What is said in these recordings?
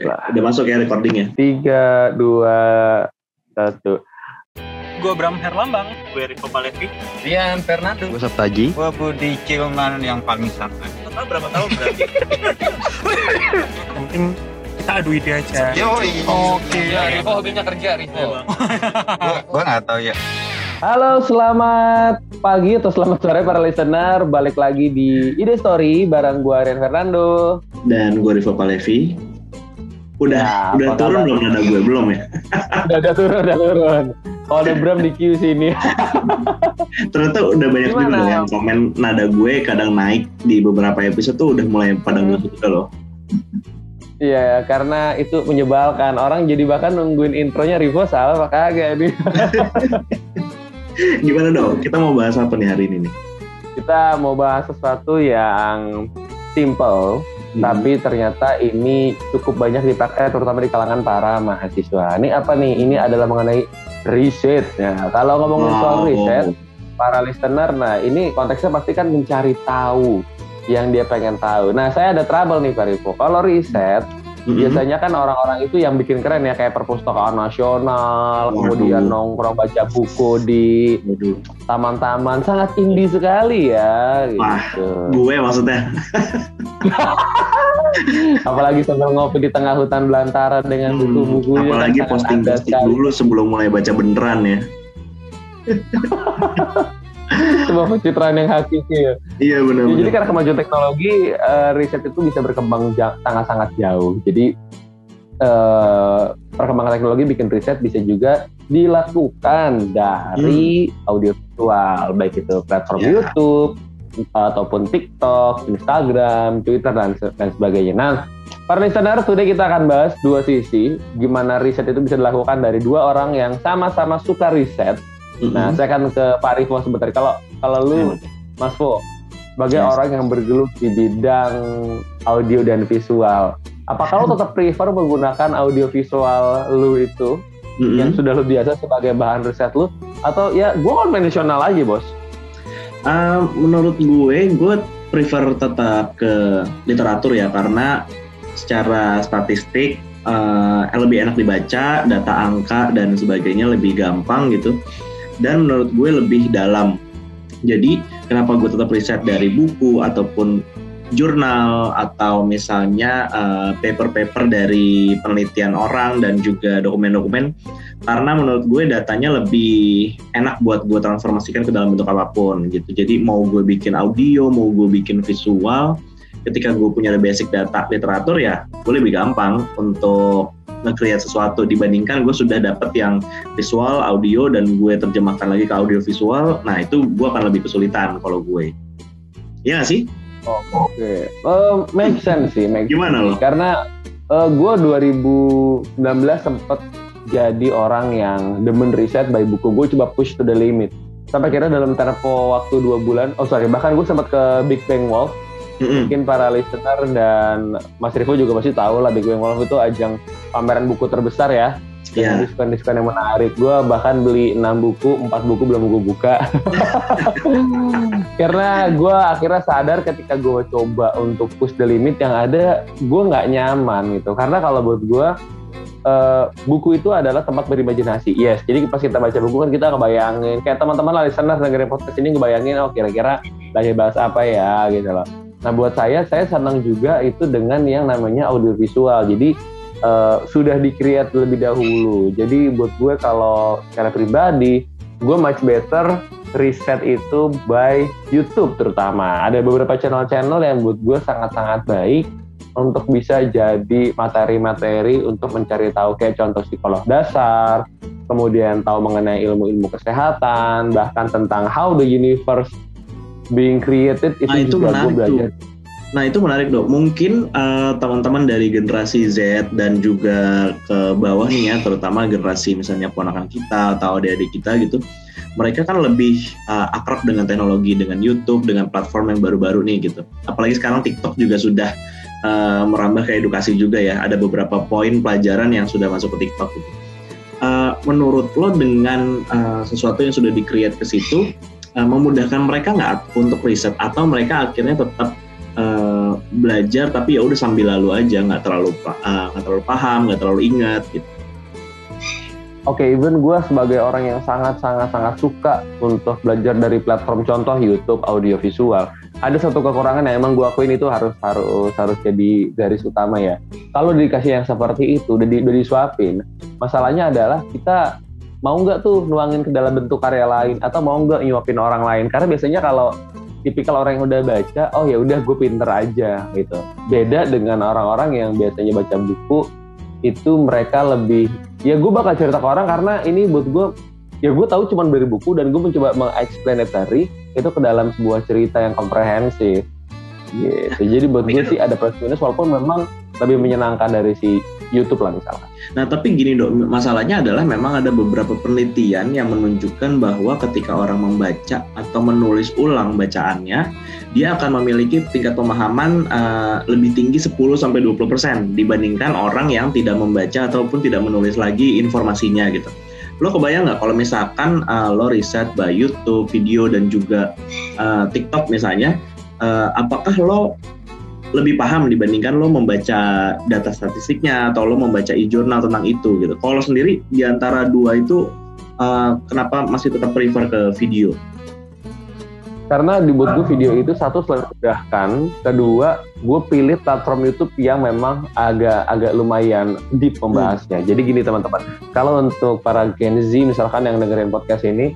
Udah masuk ya recordingnya? Tiga, dua, satu. Gue Bram Herlambang, gue Rico Palevi. Rian Fernando. Gue Sabtaji. Gue Budi Cilman yang paling santai. Total berapa tahun berarti? Mungkin kita adu ide aja. Yoi. Oke. Ya, Rivo hobinya kerja, Rivo. Gue gak tau ya. Halo, selamat pagi atau selamat sore para listener. Balik lagi di Ide Story bareng gue Rian Fernando. Dan gue Rivo Palevi. Udah, Ya, udah turun kabar? belum nada gue? Belum ya? Udah, udah turun, udah turun. Kalau ada Bram di queue sini. Ternyata udah banyak juga Gimana? loh yang komen nada gue kadang naik di beberapa episode tuh udah mulai pada Hmm. ngusut juga loh. Iya, karena itu menyebalkan. Orang jadi bahkan nungguin intronya Rivo salah apa kagak nih. Gimana dong? Kita mau bahas apa nih hari ini nih? Kita mau bahas sesuatu yang simple, Hmm. tapi ternyata ini cukup banyak dipakai terutama di kalangan para mahasiswa. Ini apa nih? Ini adalah mengenai riset. Nah, kalau ngomongin soal Wow. riset, para listener, nah ini konteksnya pasti kan mencari tahu yang dia pengen tahu. Nah, saya ada trouble nih Pak Rivo. Kalau riset, Mm-mm. biasanya kan orang-orang itu yang bikin keren ya kayak perpustakaan nasional, Waduh. kemudian nongkrong baca buku di Waduh, taman-taman sangat indie sekali ya Wah. gitu. gue maksudnya. Apalagi sambil ngopi di tengah hutan belantara dengan Hmm, buku-bukunya apalagi sangat posting ada posting sekali. dulu sebelum mulai baca beneran ya. Sebuah pencitraan yang hakiki ya. Iya Ya, benar. jadi karena kemajuan teknologi eh, riset itu bisa berkembang sangat-sangat jauh. Jadi eh, perkembangan teknologi bikin riset bisa juga dilakukan dari audio visual, baik itu platform Ya. YouTube ataupun TikTok, Instagram, Twitter dan dan sebagainya. Nah, para listener, today kita akan bahas dua sisi gimana riset itu bisa dilakukan dari dua orang yang sama-sama suka riset. Nah, saya akan ke Pak Rivo sebentar. Kalau kalau lu Mas Vo, sebagai Yes. orang yang bergelut di bidang audio dan visual, apakah lo tetap prefer menggunakan audio visual lu itu Mm-mm. yang sudah lu biasa sebagai bahan riset lu, atau ya gue konvensional aja bos? Uh, menurut gue, gue prefer tetap ke literatur ya karena secara statistik uh, lebih enak dibaca, data angka dan sebagainya lebih gampang gitu. Dan menurut gue lebih dalam. Jadi kenapa gue tetap riset dari buku ataupun jurnal atau misalnya uh, paper-paper dari penelitian orang dan juga dokumen-dokumen karena menurut gue datanya lebih enak buat gue transformasikan ke dalam bentuk apa pun gitu. Jadi mau gue bikin audio, mau gue bikin visual, ketika gue punya basic data literatur ya, gue lebih gampang untuk nge-create sesuatu dibandingkan gue sudah dapet yang visual, audio dan gue terjemahkan lagi ke audio visual. Nah itu gue akan lebih kesulitan kalau gue. Iya nggak sih? Oke, Eh, make sense sih, make Gimana lo? Karena eh, gue 2019 sempet jadi orang yang demen riset by buku gue coba push to the limit. Sampai kira dalam tempo waktu dua bulan, oh sorry, bahkan gue sempat ke Big Bang Wolf. Mm-mm. Mungkin para listener dan Mas Rivo juga pasti tahu lah Big Bang Wolf itu ajang pameran buku terbesar ya. Iya. diskon-diskon yang menarik. Gue bahkan beli 6 buku, 4 buku belum gue buka. Karena gue akhirnya sadar ketika gue coba untuk push the limit yang ada, gue nggak nyaman gitu. Karena kalau buat gue, eh, buku itu adalah tempat berimajinasi. Yes, jadi pas kita baca buku kan kita ngebayangin. Kayak teman-teman lah listener dengerin podcast ini ngebayangin, oh kira-kira lagi bahas apa ya gitu loh. Nah buat saya, saya senang juga itu dengan yang namanya audiovisual. Jadi eh, sudah di-create lebih dahulu. Jadi buat gue kalau secara pribadi, gue much better riset itu by YouTube terutama. Ada beberapa channel-channel yang buat gue sangat-sangat baik untuk bisa jadi materi-materi untuk mencari tahu kayak contoh psikolog dasar, kemudian tahu mengenai ilmu-ilmu kesehatan, bahkan tentang how the universe being created itu, Nah, itu juga gue belajar. Nah itu menarik dok. Mungkin eh, teman-teman dari generasi Z dan juga ke bawah nih ya, terutama generasi misalnya ponakan kita atau adik-adik kita gitu, mereka kan lebih eh, akrab dengan teknologi, dengan YouTube, dengan platform yang baru-baru nih gitu. Apalagi sekarang TikTok juga sudah eh, merambah ke edukasi juga ya. Ada beberapa poin pelajaran yang sudah masuk ke TikTok gitu. Eh, menurut lo dengan eh, sesuatu yang sudah di-create ke situ, memudahkan mereka nggak untuk riset atau mereka akhirnya tetap belajar tapi ya udah sambil lalu aja nggak terlalu uh, nggak terlalu paham nggak terlalu ingat gitu Oke, okay, even gue sebagai orang yang sangat-sangat-sangat suka untuk belajar dari platform contoh YouTube audio visual, ada satu kekurangan yang emang gue akuin itu harus harus harus jadi garis utama ya. Kalau dikasih yang seperti itu, udah, di, udah disuapin, masalahnya adalah kita mau nggak tuh nuangin ke dalam bentuk karya lain atau mau nggak nyuapin orang lain? Karena biasanya kalau tipikal orang yang udah baca, oh ya udah gue pinter aja gitu. Beda dengan orang-orang yang biasanya baca buku itu mereka lebih ya gue bakal cerita ke orang karena ini buat gue ya gue tahu cuma dari buku dan gue mencoba mengexplanatory itu ke dalam sebuah cerita yang komprehensif. Gitu. Jadi buat gue sih ada plus minus walaupun memang lebih menyenangkan dari si YouTube lah misalnya. Nah tapi gini dok, masalahnya adalah memang ada beberapa penelitian yang menunjukkan bahwa ketika orang membaca atau menulis ulang bacaannya, dia akan memiliki tingkat pemahaman uh, lebih tinggi 10 sampai 20% dibandingkan orang yang tidak membaca ataupun tidak menulis lagi informasinya gitu. Lo kebayang nggak kalau misalkan uh, lo riset by YouTube, video dan juga uh, TikTok misalnya, uh, apakah lo lebih paham dibandingkan lo membaca data statistiknya atau lo membaca e-journal tentang itu gitu. Kalau sendiri di antara dua itu uh, kenapa masih tetap prefer ke video? Karena dibuat gue video itu satu selain mudahkan, kedua gue pilih platform YouTube yang memang agak agak lumayan deep membahasnya. Hmm. Jadi gini teman-teman, kalau untuk para Gen Z misalkan yang dengerin podcast ini,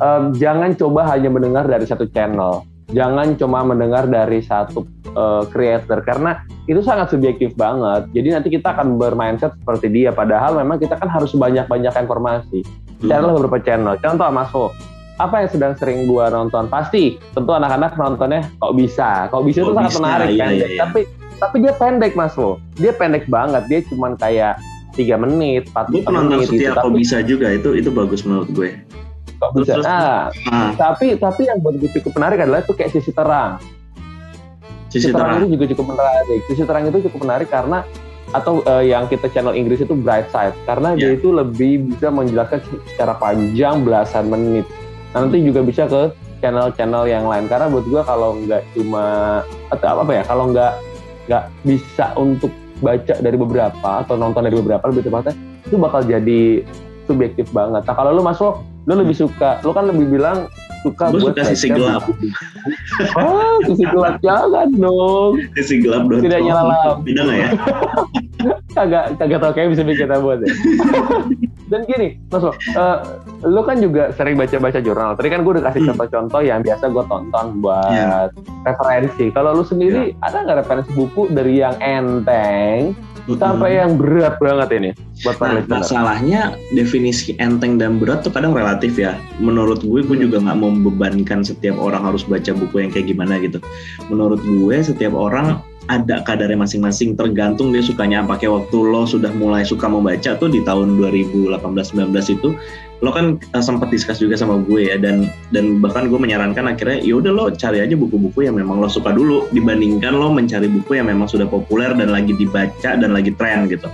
um, jangan coba hanya mendengar dari satu channel jangan cuma mendengar dari satu uh, creator karena itu sangat subjektif banget. Jadi nanti kita akan bermindset seperti dia. Padahal memang kita kan harus banyak-banyak informasi. Hmm. Channel beberapa channel. Contoh Mas apa yang sedang sering gua nonton? Pasti tentu anak-anak nontonnya kok bisa. Kok bisa itu sangat menarik iya, pendek. Iya, iya. Tapi tapi dia pendek Mas Fo. Dia pendek banget. Dia cuma kayak tiga menit, empat menit. Gue nonton gitu. setiap kok bisa juga itu itu bagus menurut gue kok bisa. Nah, ah. tapi tapi yang buat gue cukup menarik adalah itu kayak sisi terang. Sisi, sisi terang. terang itu juga cukup menarik. Sisi terang itu cukup menarik karena atau uh, yang kita channel Inggris itu bright side karena yeah. dia itu lebih bisa menjelaskan secara panjang belasan menit. Nah, nanti juga bisa ke channel-channel yang lain karena buat gue kalau nggak cuma atau apa ya kalau nggak nggak bisa untuk baca dari beberapa atau nonton dari beberapa lebih tepatnya itu bakal jadi subjektif banget. Nah kalau lu masuk lu lebih suka lu kan lebih bilang suka Gue buat suka sisi gelap oh sisi gelap jangan dong sisi gelap dong tidak nyala lampu beda gak ya kagak kagak tau kayak bisa bikin kita buat ya dan gini mas uh, lu kan juga sering baca-baca jurnal tadi kan gue udah kasih hmm. contoh-contoh yang biasa gue tonton buat yeah. referensi kalau lu sendiri yeah. ada nggak referensi buku dari yang enteng hmm. Sampai yang berat banget ini. Buat nah, masalahnya definisi enteng dan berat tuh kadang relatif ya. Menurut gue gue juga nggak mau membebankan setiap orang harus baca buku yang kayak gimana gitu. Menurut gue setiap orang ada kadarnya masing-masing tergantung dia sukanya apa. Kayak waktu lo sudah mulai suka membaca tuh di tahun 2018-19 itu lo kan uh, sempat diskus juga sama gue ya dan dan bahkan gue menyarankan akhirnya ya udah lo cari aja buku-buku yang memang lo suka dulu dibandingkan lo mencari buku yang memang sudah populer dan lagi dibaca dan lagi tren gitu.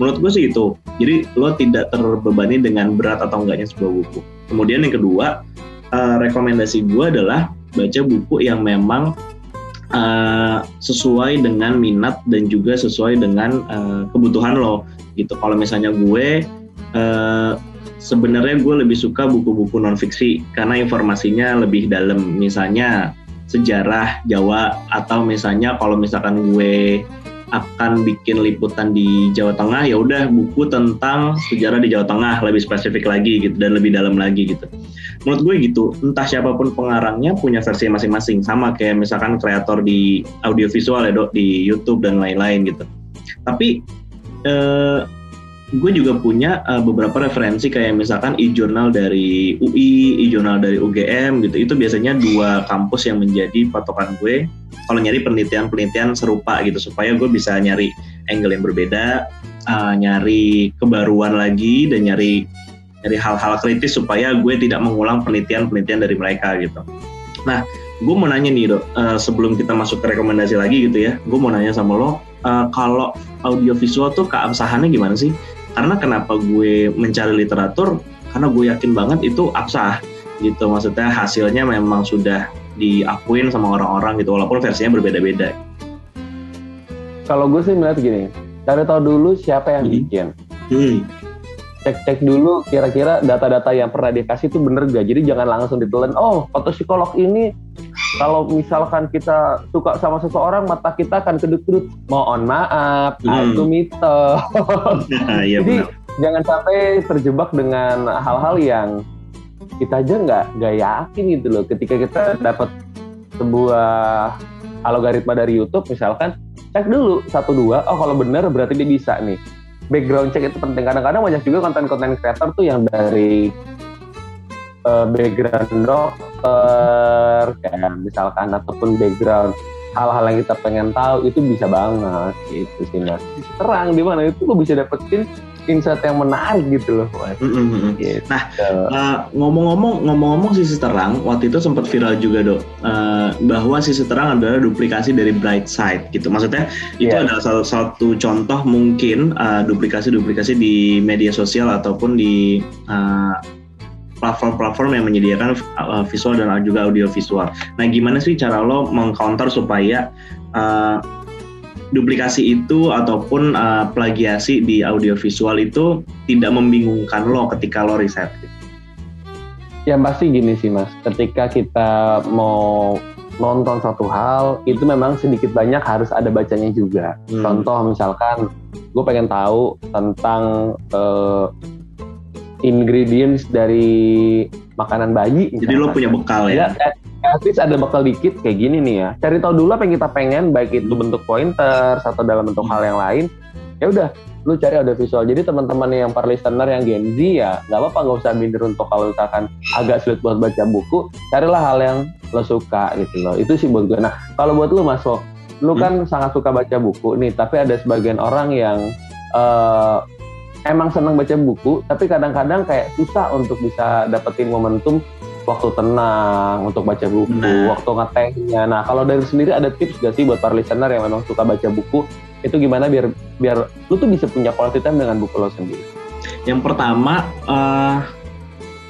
Menurut gue sih itu. Jadi lo tidak terbebani dengan berat atau enggaknya sebuah buku. Kemudian yang kedua uh, rekomendasi gue adalah baca buku yang memang uh, sesuai dengan minat dan juga sesuai dengan uh, kebutuhan lo gitu. Kalau misalnya gue uh, sebenarnya gue lebih suka buku-buku non fiksi karena informasinya lebih dalam. Misalnya sejarah Jawa atau misalnya kalau misalkan gue akan bikin liputan di Jawa Tengah ya udah buku tentang sejarah di Jawa Tengah lebih spesifik lagi gitu dan lebih dalam lagi gitu. Menurut gue gitu, entah siapa pun pengarangnya punya versi masing-masing sama kayak misalkan kreator di audiovisual ya dok di YouTube dan lain-lain gitu. Tapi eh, gue juga punya uh, beberapa referensi kayak misalkan e-journal dari UI, e-journal dari UGM gitu. Itu biasanya dua kampus yang menjadi patokan gue kalau nyari penelitian-penelitian serupa gitu supaya gue bisa nyari angle yang berbeda, uh, nyari kebaruan lagi dan nyari nyari hal-hal kritis supaya gue tidak mengulang penelitian-penelitian dari mereka gitu. Nah, gue mau nanya nih dok, uh, sebelum kita masuk ke rekomendasi lagi gitu ya, gue mau nanya sama lo, uh, kalau audiovisual tuh keabsahannya gimana sih? Karena kenapa gue mencari literatur karena gue yakin banget itu absah gitu maksudnya hasilnya memang sudah diakuin sama orang-orang gitu walaupun versinya berbeda-beda kalau gue sih melihat gini, cari tahu dulu siapa yang Hmm. bikin. Hmm. Cek-cek dulu kira-kira data-data yang pernah dikasih itu bener gak. Jadi jangan langsung ditelan, oh foto psikolog ini kalau misalkan kita suka sama seseorang mata kita akan kedut-kedut. Mohon maaf, Hmm. itu mitos. Nah, iya Jadi benar. jangan sampai terjebak dengan hal-hal yang kita aja nggak nggak yakin gitu loh. Ketika kita dapat sebuah algoritma dari YouTube misalkan cek dulu satu dua oh kalau bener berarti dia bisa nih background check itu penting kadang-kadang banyak juga konten-konten creator tuh yang dari eh, background dokter kayak misalkan ataupun background hal-hal yang kita pengen tahu itu bisa banget gitu sih mas terang di mana itu gue bisa dapetin insight yang menarik gitu loh mas Mm, mm, mm. gitu. Uh, ngomong-ngomong ngomong-ngomong sisi terang waktu itu sempat viral juga dok uh, bahwa sisi terang adalah duplikasi dari bright side gitu maksudnya itu Iya. adalah salah satu contoh mungkin uh, duplikasi-duplikasi di media sosial ataupun di uh, platform-platform yang menyediakan uh, visual dan juga audio visual. Nah, gimana sih cara lo mengcounter supaya uh, duplikasi itu ataupun uh, plagiasi di audio visual itu tidak membingungkan lo ketika lo riset? Yang pasti gini sih mas, ketika kita mau nonton satu hal, itu memang sedikit banyak harus ada bacanya juga. Hmm. Contoh misalkan, gue pengen tahu tentang eh, ingredients dari makanan bayi. Jadi lo punya bekal ya, ya? at least ada bekal dikit kayak gini nih ya. Cari tahu dulu apa yang kita pengen, baik itu bentuk pointer atau dalam bentuk hal yang lain. Ya udah, lu cari audio visual. Jadi teman-teman yang para listener yang Gen Z ya, nggak apa-apa nggak usah minder untuk kalau misalkan agak sulit buat baca buku, carilah hal yang lo suka gitu loh. Itu sih buat gue. Nah, kalau buat lu Mas Wo, lu kan sangat suka baca buku nih, tapi ada sebagian orang yang eh, emang senang baca buku, tapi kadang-kadang kayak susah untuk bisa dapetin momentum waktu tenang untuk baca buku, Benar. waktu ngetehnya. Nah, kalau dari sendiri ada tips gak sih buat para listener yang memang suka baca buku, itu gimana biar biar lu tuh bisa punya quality time dengan buku lo sendiri? Yang pertama, eh,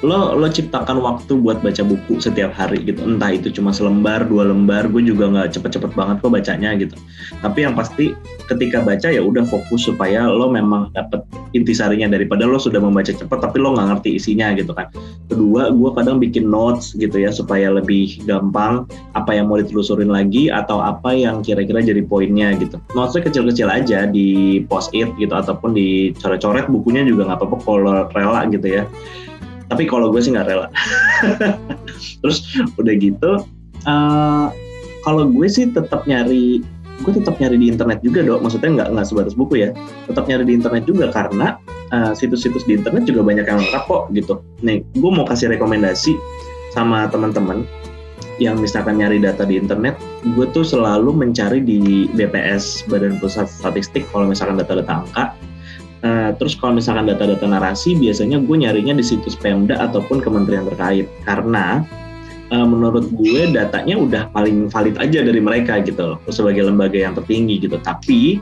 lo lo ciptakan waktu buat baca buku setiap hari gitu. Entah itu cuma selembar, dua lembar. Gue juga nggak cepet-cepet banget kok bacanya gitu. Tapi yang pasti ketika baca ya udah fokus supaya lo memang dapet intisarinya daripada lo sudah membaca cepet tapi lo nggak ngerti isinya gitu kan. Kedua, gue kadang bikin notes gitu ya supaya lebih gampang apa yang mau ditelusurin lagi atau apa yang kira-kira jadi poinnya gitu. Notesnya kecil-kecil aja di post it gitu ataupun dicoret-coret bukunya juga nggak apa-apa kalau rela gitu ya. Tapi kalau gue sih nggak rela. Terus udah gitu, eh, kalau gue sih tetap nyari, gue tetap nyari di internet juga dok. Maksudnya nggak nggak sebatas buku ya, tetap nyari di internet juga karena eh, situs-situs di internet juga banyak yang lengkap kok gitu. Nih, gue mau kasih rekomendasi sama teman-teman yang misalkan nyari data di internet, gue tuh selalu mencari di BPS Badan Pusat Statistik kalau misalkan data-data angka. Eh, terus kalau misalkan data-data narasi, biasanya gue nyarinya di situs Pemda ataupun kementerian terkait karena eh, menurut gue datanya udah paling valid aja dari mereka gitu loh, sebagai lembaga yang tertinggi gitu. Tapi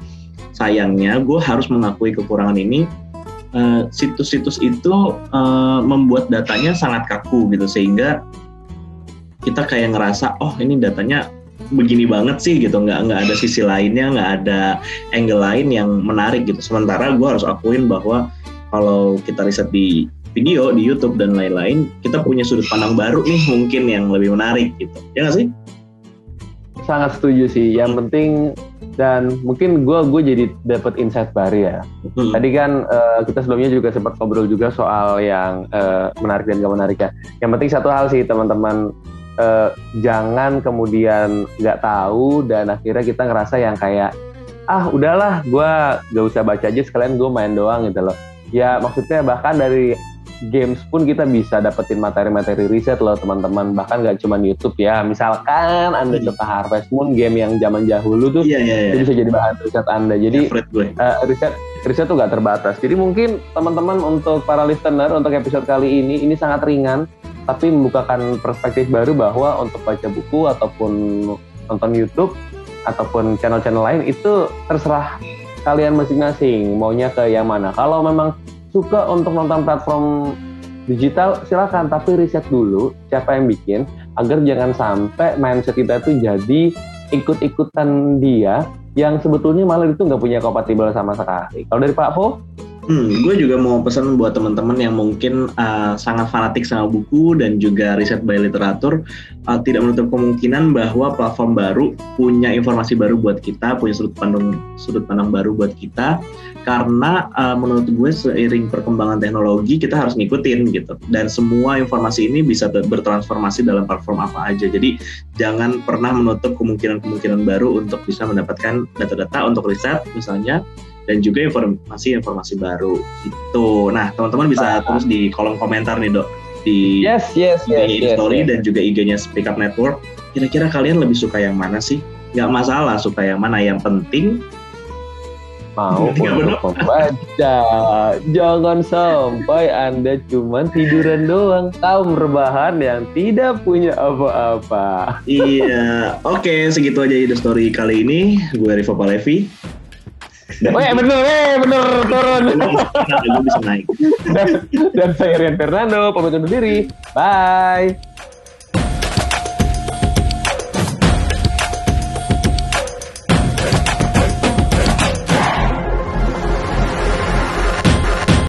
sayangnya gue harus mengakui kekurangan ini eh, situs-situs itu eh, membuat datanya sangat kaku gitu sehingga kita kayak ngerasa oh ini datanya begini banget sih gitu nggak nggak ada sisi lainnya nggak ada angle lain yang menarik gitu sementara gue harus akuin bahwa kalau kita riset di video di YouTube dan lain-lain kita punya sudut pandang baru nih mungkin yang lebih menarik gitu ya nggak sih Sangat setuju sih. Yang penting dan mungkin gue gue jadi dapat insight baru ya. Hmm. Tadi kan eh, kita sebelumnya juga sempat ngobrol juga soal yang eh, menarik dan gak menarik ya. Yang penting satu hal sih teman-teman eh, jangan kemudian nggak tahu dan akhirnya kita ngerasa yang kayak ah udahlah gue gak usah baca aja sekalian gue main doang gitu loh. Ya maksudnya bahkan dari games pun kita bisa dapetin materi-materi riset loh teman-teman bahkan gak cuma YouTube ya misalkan anda Hmm. suka Harvest Moon game yang zaman dahulu tuh iya iya itu iya bisa jadi bahan riset anda jadi eh, riset riset tuh gak terbatas. Jadi mungkin teman-teman untuk para listener untuk episode kali ini ini sangat ringan tapi membukakan perspektif baru bahwa untuk baca buku ataupun nonton YouTube ataupun channel-channel lain itu terserah kalian masing-masing maunya ke yang mana. Kalau memang suka untuk nonton platform digital silakan tapi riset dulu siapa yang bikin agar jangan sampai mindset kita tuh jadi ikut-ikutan dia yang sebetulnya malah itu nggak punya kompatibel sama sekali. Kalau dari Pak Po? Hmm, gue juga mau pesan buat teman-teman yang mungkin uh, sangat fanatik sama buku dan juga riset by literatur uh, tidak menutup kemungkinan bahwa platform baru punya informasi baru buat kita, punya sudut pandang sudut pandang baru buat kita. Karena uh, menurut gue seiring perkembangan teknologi kita harus ngikutin gitu. Dan semua informasi ini bisa bertransformasi dalam platform apa aja. Jadi jangan pernah menutup kemungkinan-kemungkinan baru untuk bisa mendapatkan data-data untuk riset misalnya dan juga informasi-informasi baru gitu. Nah, teman-teman bisa terus di kolom komentar nih, Dok. Di yes, yes, yes, yes, story yes. dan juga IG-nya Speak Up Network. Kira-kira kalian lebih suka yang mana sih? Gak masalah suka yang mana, yang penting mau untuk membaca. Jangan sampai Anda cuma tiduran doang, tahu rebahan yang tidak punya apa-apa. iya, oke okay, segitu aja ide story kali ini. Gue Rivo Palevi. Dan, oh ya bener, eh bener turun. dan, dan saya Rian Fernando, pamit undur diri. Bye.